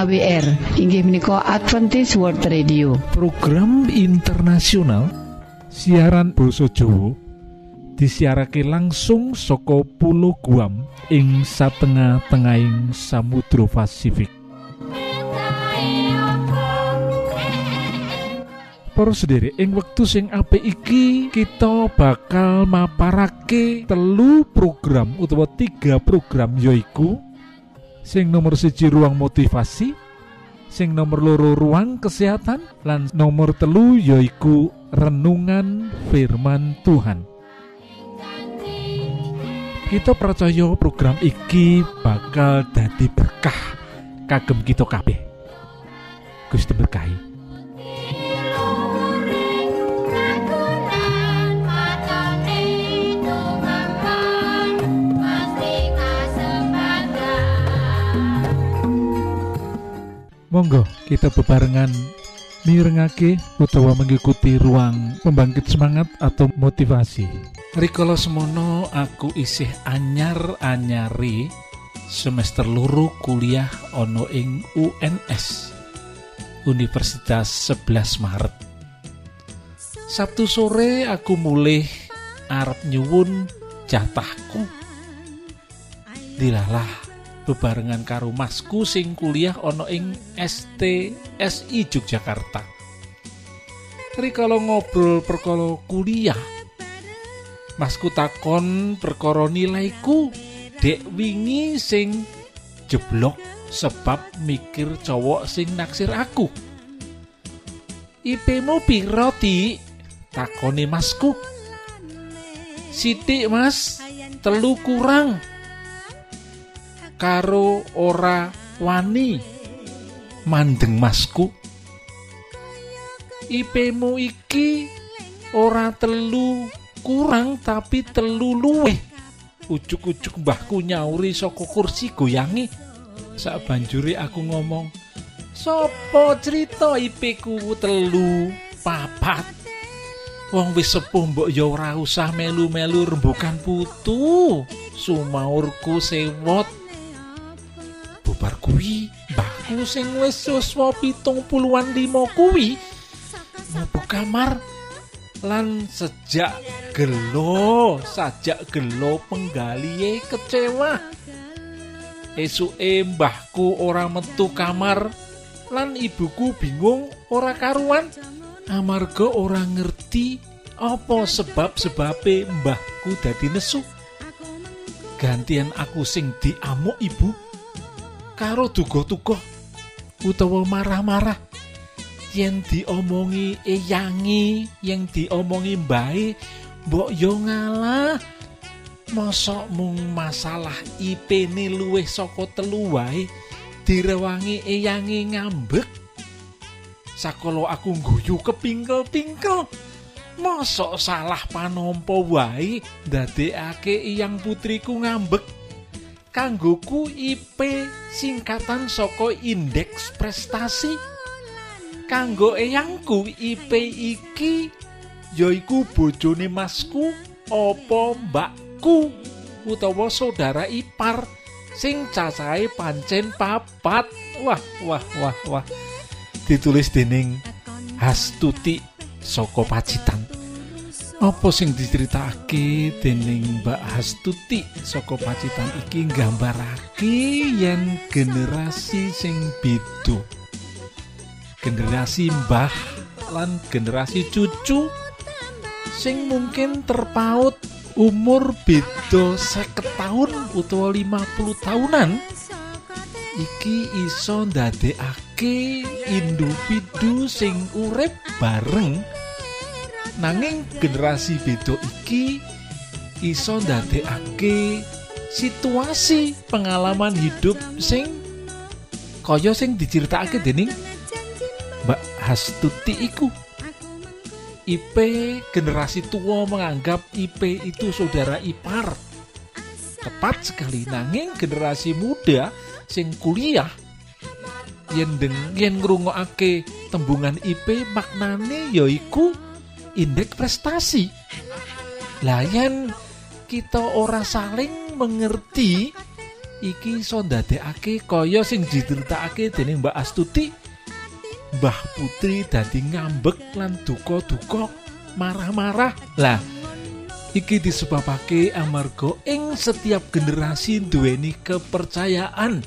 AWR inggih menika Adventist World Radio. Program internasional siaran Boso Jowo disiarake langsung soko pulau Guam ing satengah-tengahing Samudra Pasifik. Para sendiri ing wektu sing apik iki kita bakal maparake telu program utawa tiga program yoiku sing nomor siji ruang motivasi sing nomor loro ruang kesehatan lan nomor telu yoiku renungan firman Tuhan. Kita percaya program iki bakal dadi berkah. Kagem kita kabeh. Gusti berkahi Monggo kita bebarengan mirengake utawa mengikuti ruang pembangkit semangat atau motivasi. Rikala semono aku isih anyar-anyari semester luru kuliah ono ing UNS Universitas 11 Maret. Sabtu sore aku mulai arep nyuwun jatahku. Dilalah bebarengan karo masku sing kuliah ana ing STSI Yogyakarta. Rikala ngobrol perkara kuliah, masku takon perkara nilaiku dek wingi sing jeblok sebab mikir cowok sing naksir aku. IP-mu piro? Takoni masku. Sidik mas, telu kurang. Karo ora wani. Mandeng masku. IP-mu iki ora telu kurang tapi telu luweh ujuk-ujuk mbahku nyauri saka kursi goyangi. Sak banjuri aku ngomong sopo cerita IP ku telu papat? Wong wis sepuh mbok ya ora usah melu-melu rembukan putu. Sumaurku sewot bar kuwi? Mbahku sing wis siswa pitung puluhan lima kuwi. Mlebu kamar? Lan sejak gelo sajak gelo penggalihe kecewa. Esuke mbahku ora metu kamar lan ibuku bingung ora karuan. Amarga ora ngerti apa sebab sebabe mbahku dadi nesu. Gantian aku sing diamuk ibu karo duga-duga utawa marah-marah. Yen diomongi eyangi yang diomongi mbae mbok yo ngalah. Mosok mung masalah IP ne luwih saka telu wae direwangi eyangi ngambek. Sakolo aku guyu kepingkel-pingkel mosok salah panompo wae ndadekake iyang putriku ngambek kanggoku IP singkatan saka indeks prestasi. Kanggo eyangku IP iki yaiku bojone masku opo mbakku utawa saudara ipar sing cacahe pancen papat. Wah wah wah wah. Ditulis dening Hastuti saka Pacitan Apa sing diceritake dening Mbak Hastuti saka Pacitan iki nggambarake yen generasi sing beda. Generasi mbah lan generasi cucu sing mungkin terpaut umur beda seket tahun utawa 50 tahunan iki iso ndadekake individu sing urip bareng nanging generasi beda iki iso ndadekake situasi pengalaman hidup sing kaya sing diceritakake dening Mbak Hastuti iku. IP generasi tua menganggap IP itu saudara ipar. Tepat sekali. Nanging generasi muda sing kuliah yen deng yen ngrungokake tembungan IP maknane yaiku indeks prestasi. Layan kita ora saling mengerti iki iso ndadekake kaya sing diceritakake dening Mbak Astuti. Mbah Putri dadi ngambek lan duka-duka marah-marah. Lah iki disebabake amarga ing setiap generasi duweni kepercayaan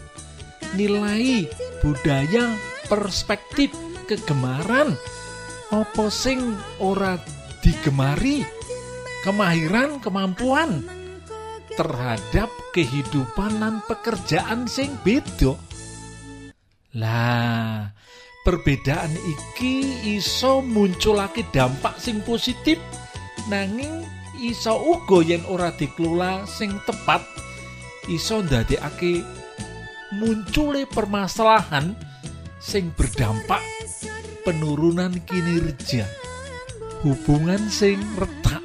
nilai budaya perspektif kegemaran opo sing ora digemari? Kemahiran kemampuan terhadap kehidupan dan pekerjaan sing beda. Lah perbedaan iki iso munculake dampak sing positif nanging iso uga yen ora dikelola sing tepat iso ndadekake muncule permasalahan sing berdampak penurunan kinerja hubungan sing retak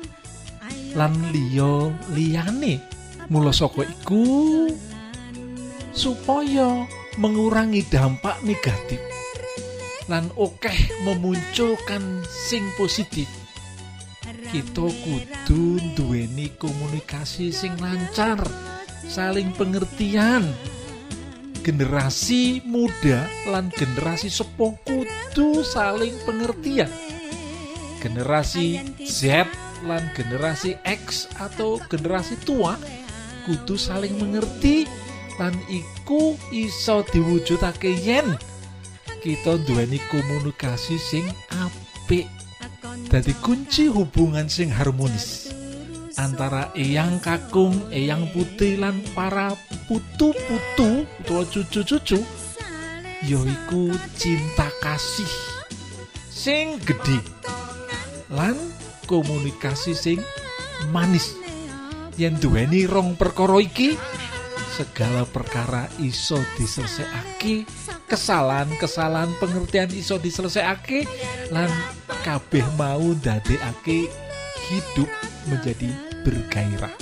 lan liya liyane. Mula saka iku supaya mengurangi dampak negatif lan okeh memunculkan sing positif kita kudu duweni komunikasi sing lancar saling pengertian generasi muda lan generasi sepuh kudu saling pengertian. Generasi Z lan generasi X atau generasi tua kudu saling mengerti lan iku iso diwujudake yen kita duweni komunikasi sing apik. Dadi kunci hubungan sing harmonis antara eyang kakung, eyang putih lan para putu-putu utawa cucu-cucu yaiku cinta kasih sing gede lan komunikasi sing manis. Yen duweni rong perkara iki segala perkara iso diselesaiake kesalahan-kesalahan pengertian iso diselesaiake lan kabeh mau ndadekake hidup menjadi bergairah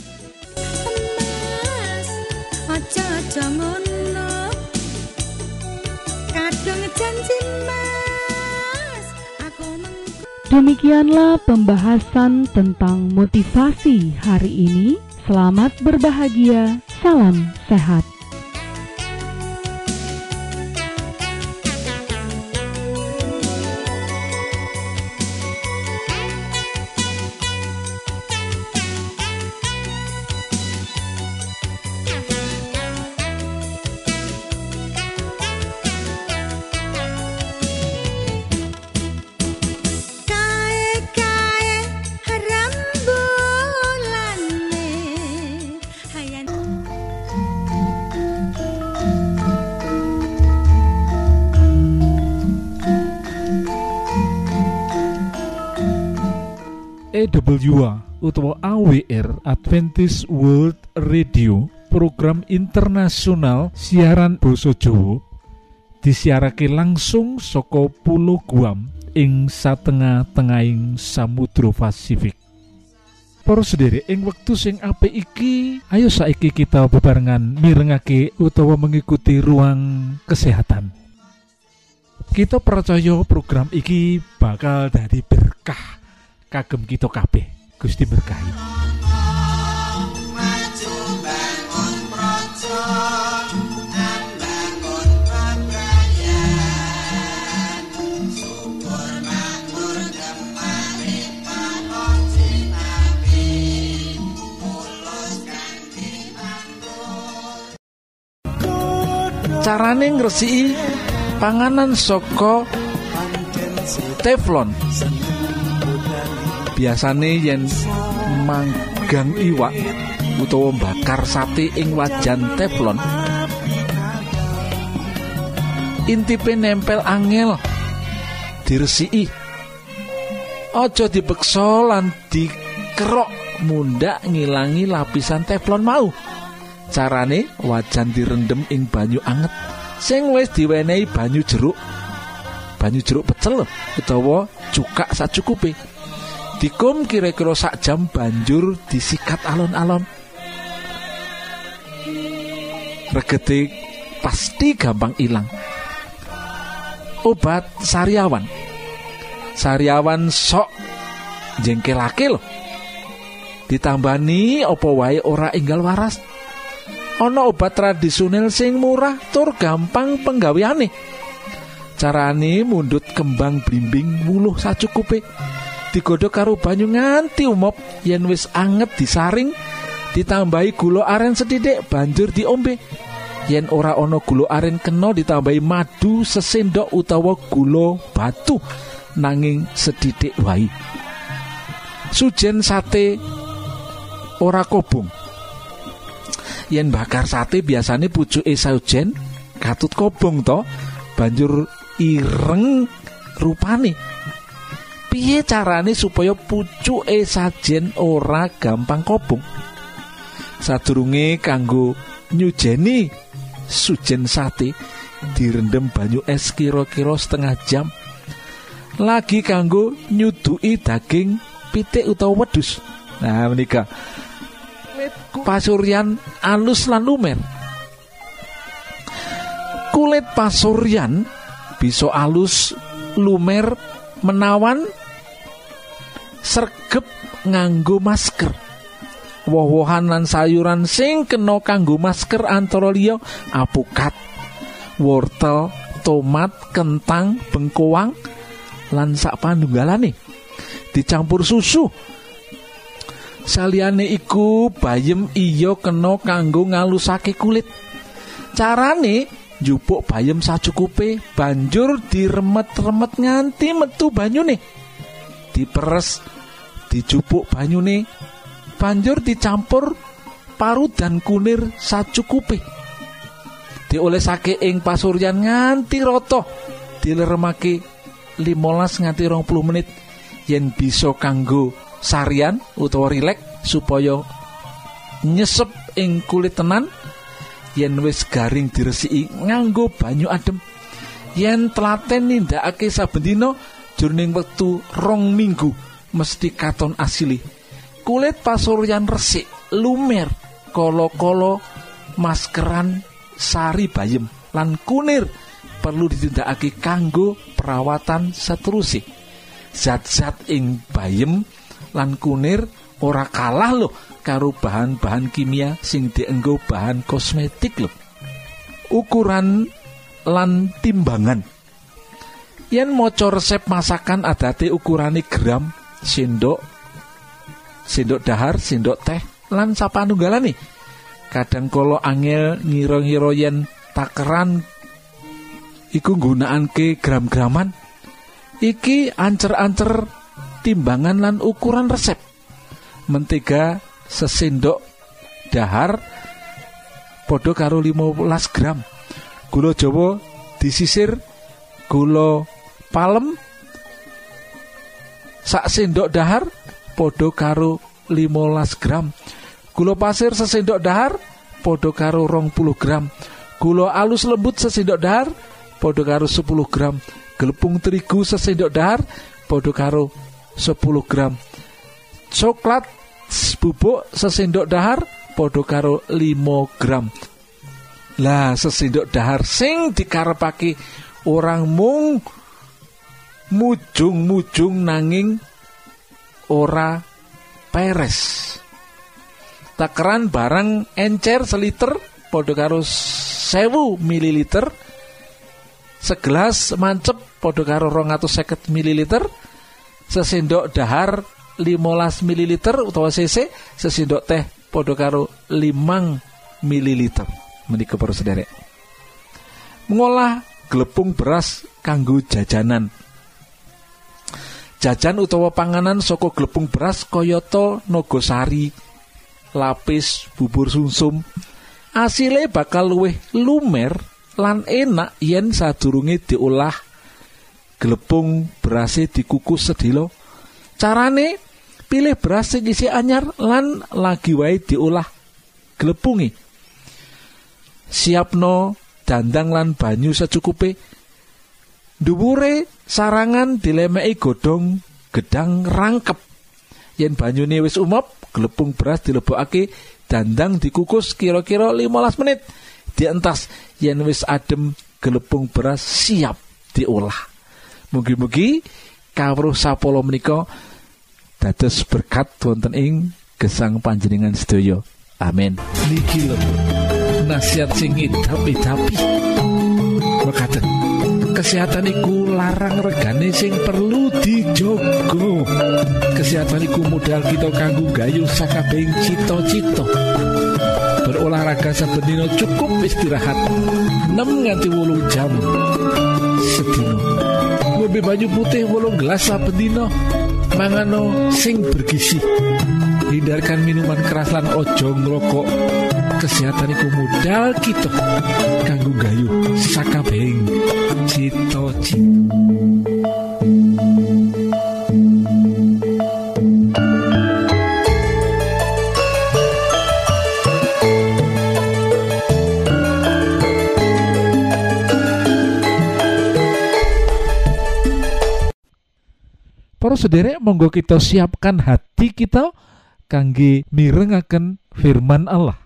Demikianlah pembahasan tentang motivasi hari ini. Selamat berbahagia, salam sehat. EWA utawa AWR Adventist World Radio program internasional siaran Basa Jawa disiarake langsung saka Pulau Guam ing satengah-tengahing Samudra Pasifik. Para sedherek ing wektu sing apik iki, ayo saiki kita bebarengan mirengake utawa mengikuti ruang kesehatan. Kita percaya program iki bakal dari berkah kagem kita kabeh. Gusti berkahi. Carane ngresiki panganan saka teflon. Biasane yen manggang iwak utawa bakar sate ing wajan teflon. Intipe nempel angel. Diresiki. Aja dipeksa lan dikerok mundak ngilangi lapisan teflon mau. Carane wajan direndem ing banyu anget sing wis diwenehi banyu jeruk. Banyu jeruk pecel utawa cukak sacukupe dikum kira-kira sak jam banjur disikat alon-alon. Regete pasti gampang ilang. Obat sariawan. Sariawan sok jengkelake loh ditambani opo wae ora enggal waras? Ana obat tradisional sing murah tur gampang penggaweane. Carane mundut kembang blimbing wuluh sacukupe digodhog karo banyu nganti umop. Yen wis anget disaring ditambahi gula aren sedidik banjur diombe. Yen ora ana gula aren kena ditambahi madu sesendok utawa gula batu nanging sedidik wae. Sujen sate ora kobong. Yen bakar sate biasanya pucuke saujen katut kobong to banjur ireng rupane piye carane supaya pucuke sajen ora gampang kobong? Sadurunge kanggo nyujeni sujen sate direndam banyu es kira-kira setengah jam. Lagi kanggo nyuduki daging pitik utawa wedus nah menika. Pasuryan alus lan lumer. Kulit pasuryan bisa alus lumer menawan sergep nganggo masker. Woh-wohan lan sayuran sing kena kanggo masker antara liya apukat wortel tomat kentang bengkoang lan sak panunggalane dicampur susu. Saliyane iku bayem iya kena kanggo ngalusake kulit. Carane njupuk bayem sacukupe banjur diremet-remet nganti metu banyune. Diperes dijupuk banyune banjur dicampur parut dan kunir sacukupe diolesake ing pasuryan nganti rata dileremake 15 nganti 20 menit. Yen bisa kanggo sarian utawa rilek supaya nyesep ing kulit tenan yen wis garing diresiki nganggo banyu adem yen telaten nindakake saben dina jroning wektu rong minggu mesti katon asili. Kulit pasuryan resik lumer kolo-kolo maskeran sari bayem lan kunir perlu ditindakake kanggo perawatan seterusé zat-zat ing bayem lan kunir ora kalah loh karo bahan-bahan kimia sing dienggo bahan kosmetik lho. Ukuran lan timbangan. Yen maca resep masakan adate ukurane gram sendok sendok dahar sendok teh lan sapanunggalane kadang kala angel ngira-ngira yen takeran iku nggunakake gram-graman iki ancer-ancer timbangan lan ukuran resep. Mentega sesendok dahar podo karo 15 gram. Gula jawa disisir gula palem sak sendok dahar podo karo 15 gram. Gula pasir sesendok dahar podo karo rong puluh gram. Gula alus lembut sesendok dahar podo karo 10 gram. Gelepung terigu sesendok dahar podo karo 10 gram. Coklat bubuk sesendok dahar podo karo 5 gram. Lah sesendok dahar sing dikarepake orang mung mujung-mujung nanging ora peres. Takeran barang encer seliter podo karo sewu mililiter. Segelas mancep podo karo rong seket mililiter. Sesendok dahar 15 ml utawa cc sesendok teh podo karo 5 ml menika para sederek. Mengolah glepung beras kanggo jajanan jajan utawa panganan saka glepung beras kayata nogosari lapis bubur sumsum. Asile bakal luwih lumer lan enak yen sadurunge diolah. Glepung berase dikukus sedilo carane pilih beras sing isih anyar lan lagi wae diolah glepungi siapno dandang lan banyu secukupe. Dhuwure sarangan dilemeki godhong gedang rangkep. Yen banyune wis umop glepung beras dilebokake dandang dikukus kira-kira 15 menit. Dientas yen wis adem gelepung beras siap diolah. Mugi-mugi kawruh sapolo menika dados berkat wonten ing gesang panjenengan sedaya. Amin. Niki lho nasihat sing idapi mekaten kesehatan iku larang regane sing perlu dijogo. Kesehatan iku modal kita kanggo gayu sakabehing cita-cita. Berolahraga saben dina cukup istirahat. 6 nganti 8 jam. Sedina. Ngombe banyu putih 8 gelas saben dina. Mangano sing bergizi. Hindarkan minuman keras lan ojo ngrokok kesehatan iku modal kita kanggo gayu sakabehing cita-cita Para sederek monggo kita siapkan hati kita kangge mirengaken firman Allah.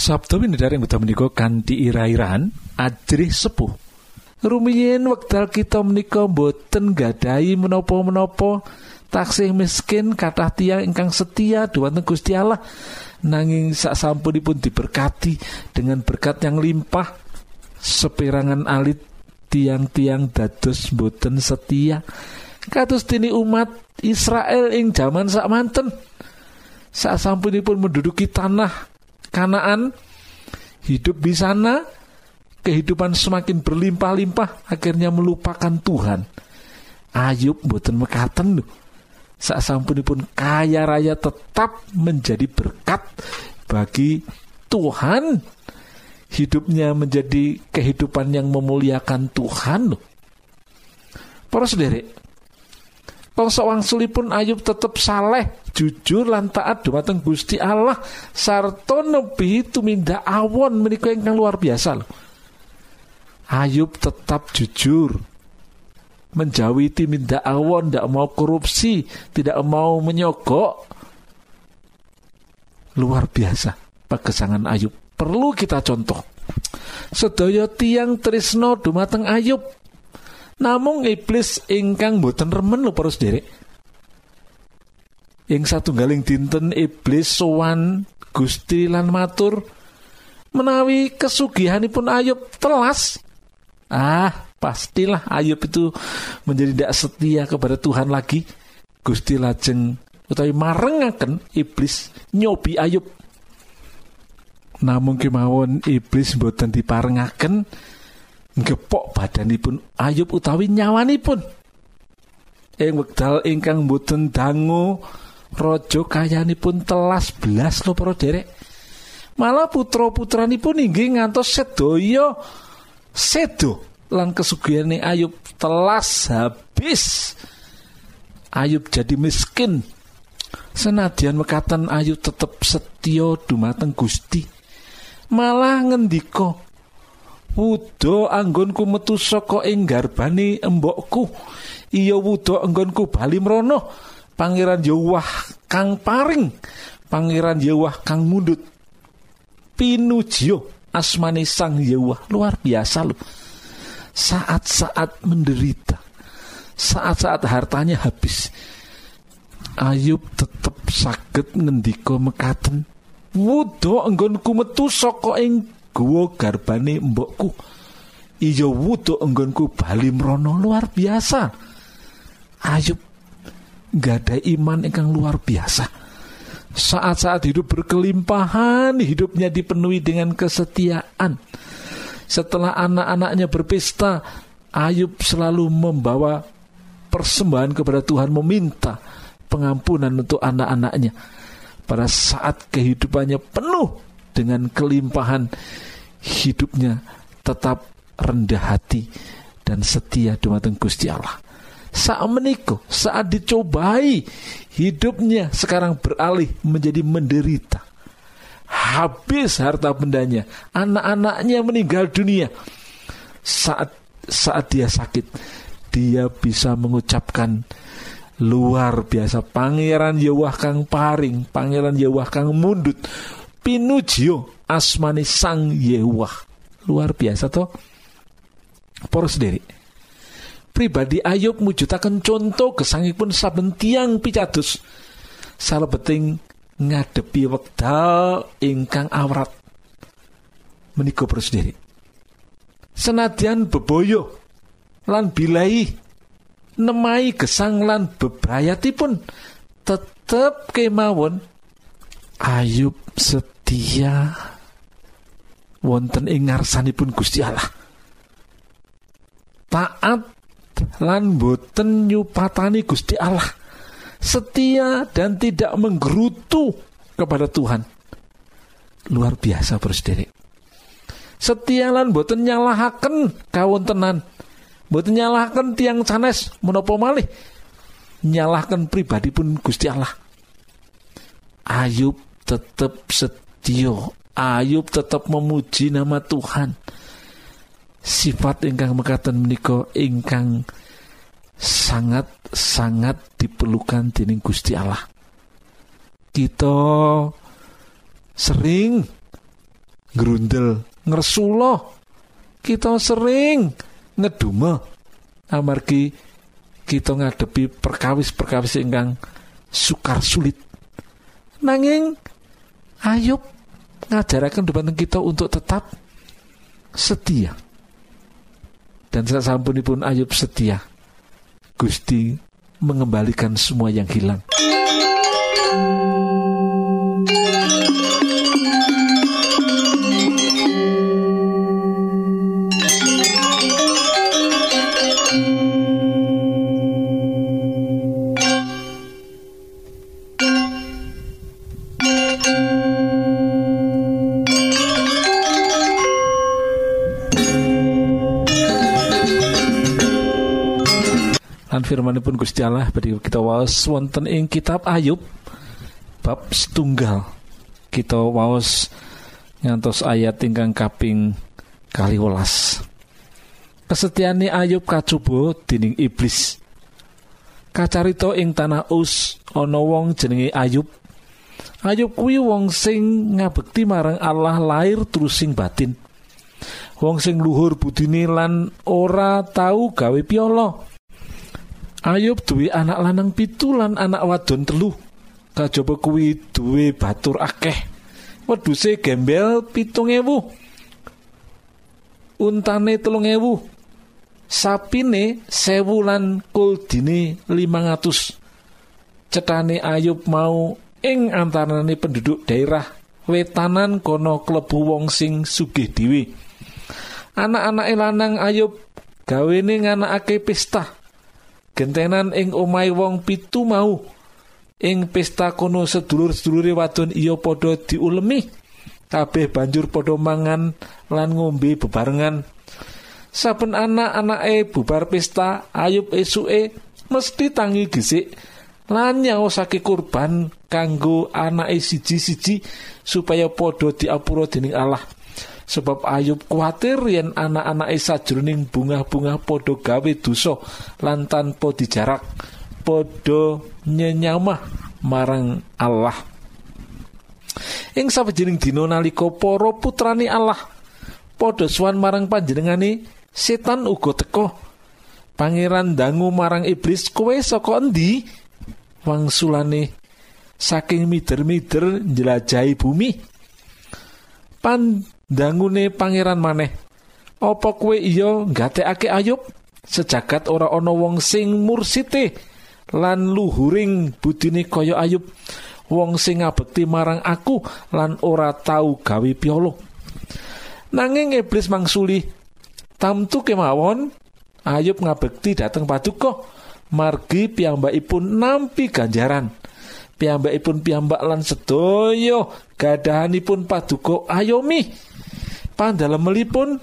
Sabtu yang betul menika kanthi ira-irahan ajrih sepuh. Rumiyin wekdal kita menika boten gadahi menapa-menapa taksih miskin kathah tiyang ingkang setia dumateng Gusti Allah nanging sak sampunipun diberkati dengan berkat yang limpah seperangan alit tiang-tiang dados boten setia kados dene umat Israel ing jaman sak manten sak sampunipun menduduki tanah Kanaan hidup di sana kehidupan semakin berlimpah-limpah akhirnya melupakan Tuhan. Ayub boten mekaten sak sampunipun kaya raya tetap menjadi berkat bagi Tuhan. Hidupnya menjadi kehidupan yang memuliakan Tuhan para sederek Bangsa wangsulipun Ayub tetap saleh, jujur lan taat dumateng Gusti Allah sarta nebi tumindak awon menika ingkang luar biasa. Ayub tetap jujur menjauhi timindak awon, tidak mau korupsi, tidak mau menyogok. Luar biasa pagesangan Ayub. Perlu kita contoh. Sedaya tiang trisno dumateng Ayub Namung iblis ingkang boten remen lho para sederek. Ing satunggaling dinten iblis sowan Gusti lan matur menawi kesugihanipun Ayub telas. Ah, pastilah Ayub itu menjadi tidak setia kepada Tuhan lagi. Gusti lajeng utawi marengaken iblis nyobi Ayub. Namung kemawon iblis boten diparengaken gepok badanipun Ayub utawi nyawanipun. Ing wekdal ingkang boten dangu raja kayanipun telas belas lho para derek. Malah putra putranipun inggih ngantos sedaya sedo lan kesugihane Ayub telas habis. Ayub jadi miskin. Senadyan mekatan Ayub tetep setya dumateng Gusti. Malah ngendika Wudo anggonku metu saka ing garbane embokku. Iya wudo anggonku bali mrono. Pangeran Yawah kang paring. Pangeran Yawah kang mundut. Pinujio asmane Sang Yawah luar biasa loh. Saat-saat menderita. Saat-saat hartanya habis. Ayub tetep saged ngendika mekaten. Wudo anggonku metu saka ing guwa garbane mbokku iya wudu enggonku bali mrono luar biasa Ayub gak ada iman ingkang luar biasa saat-saat hidup berkelimpahan, hidupnya dipenuhi dengan kesetiaan. Setelah anak-anaknya berpesta, Ayub selalu membawa persembahan kepada Tuhan, meminta pengampunan untuk anak-anaknya. Pada saat kehidupannya penuh dengan kelimpahan, hidupnya tetap rendah hati dan setia dumateng Gusti Allah. Saat menikah, saat dicobai, hidupnya sekarang beralih menjadi menderita. Habis harta bendanya, anak-anaknya meninggal dunia. Saat saat dia sakit, dia bisa mengucapkan luar biasa pangeran Yewah kang paring pangeran Yewah kang mundut pinujio asmani sang Yewah luar biasa toh? Poros sendiri pribadi Ayub mujudaken contoh gesangipun saben tiang picados. Salebeting ngadepi wekdal ingkang awrat. Menika poros sendiri senadyan beboyo lan bilai nemai gesang lan bebrayatipun tetep kemawon Ayub setia wonten ing ngarsanipun Gusti Allah. Taat lan boten nyupatani Gusti Allah. Setia dan tidak menggerutu kepada Tuhan. Luar biasa bersedere setia lan boten nyalahaken kawontenan. Boten nyalahaken tiang sanes menapa malih? Nyalahkan pribadi pun Gusti Allah. Ayub tetap setia. Ayub tetap memuji nama Tuhan. Sifat ingkang mekaten menika ingkang sangat sangat diperlukan dening Gusti Allah. Kita sering gerundel ngersulo kita sering ngeduma. Amargi kita ngadepi perkawis-perkawis ingkang sukar sulit. Nanging Ayub ngajaraken dumateng kita untuk tetap setia. Dan sasampunipun Ayub setia. Gusti mengembalikan semua yang hilang firmanipun Gusti Allah bagi kita waos wonten ing kitab Ayub bab setunggal. Kita waos ngantos ayat ingkang kaping kali welas kesetiani Ayub kacubo dening iblis. Kacarito ing tanah us ana wong jenenge Ayub. Ayub kuwi wong sing ngabekti marang Allah lahir terus sing batin. Wong sing luhur budine lan ora tau gawe piolo Ayub duwe anak lanang pitu lan anak wadon telu. Kajaba kuwi duwe batur akeh. Wedhuse gembel pitung ewu. Untane telung ewu. Sapine sewu lan kuldine limang atus. Cetane Ayub mau ing antarane penduduk daerah wetanan kono klebu wong sing sugih dhewe. Anak-anak lanang Ayub gawene nganakake pesta gentenan ing omai wong pitu mau. Ing pesta kono sedulur-sedulure wadon iya padha diulemi. Kabeh banjur padha mangan lan ngombe bebarengan. Saben anak-anake bubar pesta ayub esuke mesti tangi gesik lan nyaosake kurban kanggo anake siji-siji supaya padha diapura dening Allah sebab Ayub kuatir yen anak-anake sajroning bunga-bunga padha gawe dosa lan tanpa dijarak padha nyenyamah marang Allah. Ing sawijining dina nalika para putrane Allah padha suwan marang panjenengane setan uga teka pangeran dangu marang iblis kowe saka endi? Wangsulane saking mider-mider njelajahi bumi. Pan dangune pangeran maneh apa kowe iya gatekake ayub? Sejagat ora ana wong sing mursite lan luhuring budine kaya ayub. Wong sing ngabekti marang aku lan ora tau gawe piolo. Nanging iblis mangsuli tamtu kemawon Ayub ngabekti dateng paduka. Margi piyambakipun nampi ganjaran. Piyambakipun piyambak lan sedaya gadahanipun paduka ayomi pandalemelipun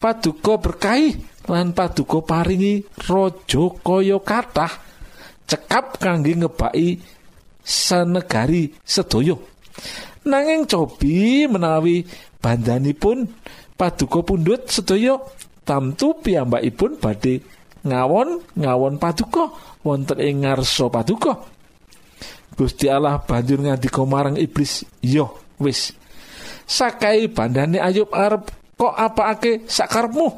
paduka berkahi lan paduka paringi raja kaya kathah cekap kangge ngebaki sanegari sedaya. Nanging cobi menawi bandanipun paduka pundhut sedaya tamtu piyambakipun badhe ngawon ngawon paduka wonten ing ngarsa paduka. Gusti Allah banjur ngandika marang iblis yo wis sakai bandane Ayub arep kok apake sakarepmu?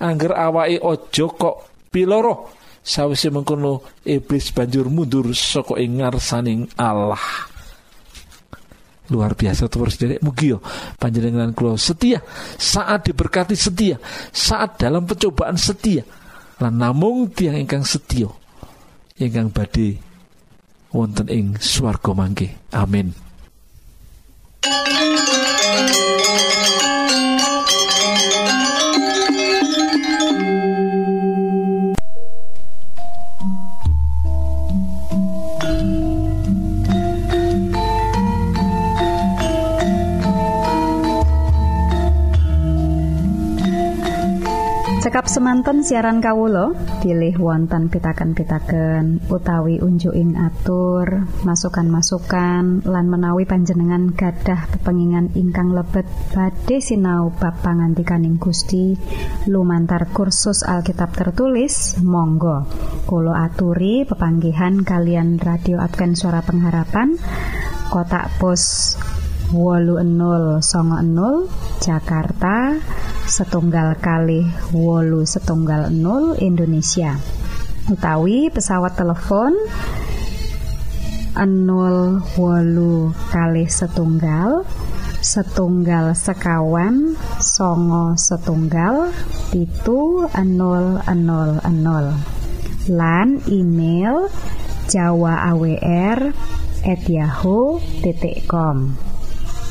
Angger awake aja kok piloro. Sawise mengkono iblis banjur mundur saka ing ngarsaning Allah. Luar biasa terus dari mugi yo panjenengan kula setia. Saat diberkati setia. Saat dalam pencobaan setia. Lan namung tiang ingkang setia. Ingkang badhe wonten ing swarga mangke. Amin Cekap semanten siaran kawulo pilih wonten pitaken-pitaken utawi unjuking atur masukan-masukan lan menawi panjenengan gadah pepengingan ingkang lebet badhe sinau bab pangantikaning Gusti. Lumantar kursus Alkitab tertulis Monggo. Kulo aturi pepanggihan kalian radio Advent suara pengharapan. Kotak pos wolu enol songo enol Jakarta setunggal kali wolu setunggal nol Indonesia. Utawi pesawat telepon enol wolu kali setunggal setunggal sekawan songo setunggal pitu enol enol enol. Lan email jawa awr at yahoo.com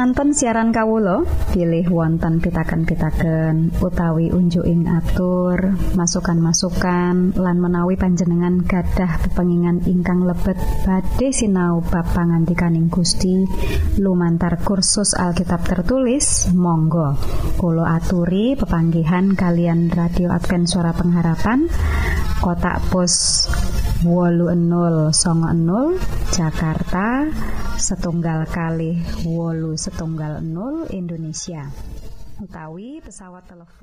semanten siaran Kawulo pilih wonten pitaken-pitaken utawi unjuking atur masukan-masukan lan menawi panjenengan gadah pepengingan ingkang lebet badhe sinau bab pangantikaning Gusti. Lumantar kursus Alkitab tertulis Monggo Kulo aturi pepanggihan kalian radio Advent suara pengharapan kotak pos wolu enol songo enol Jakarta setunggal kali wolu setunggal nol Indonesia. Utawi pesawat telepon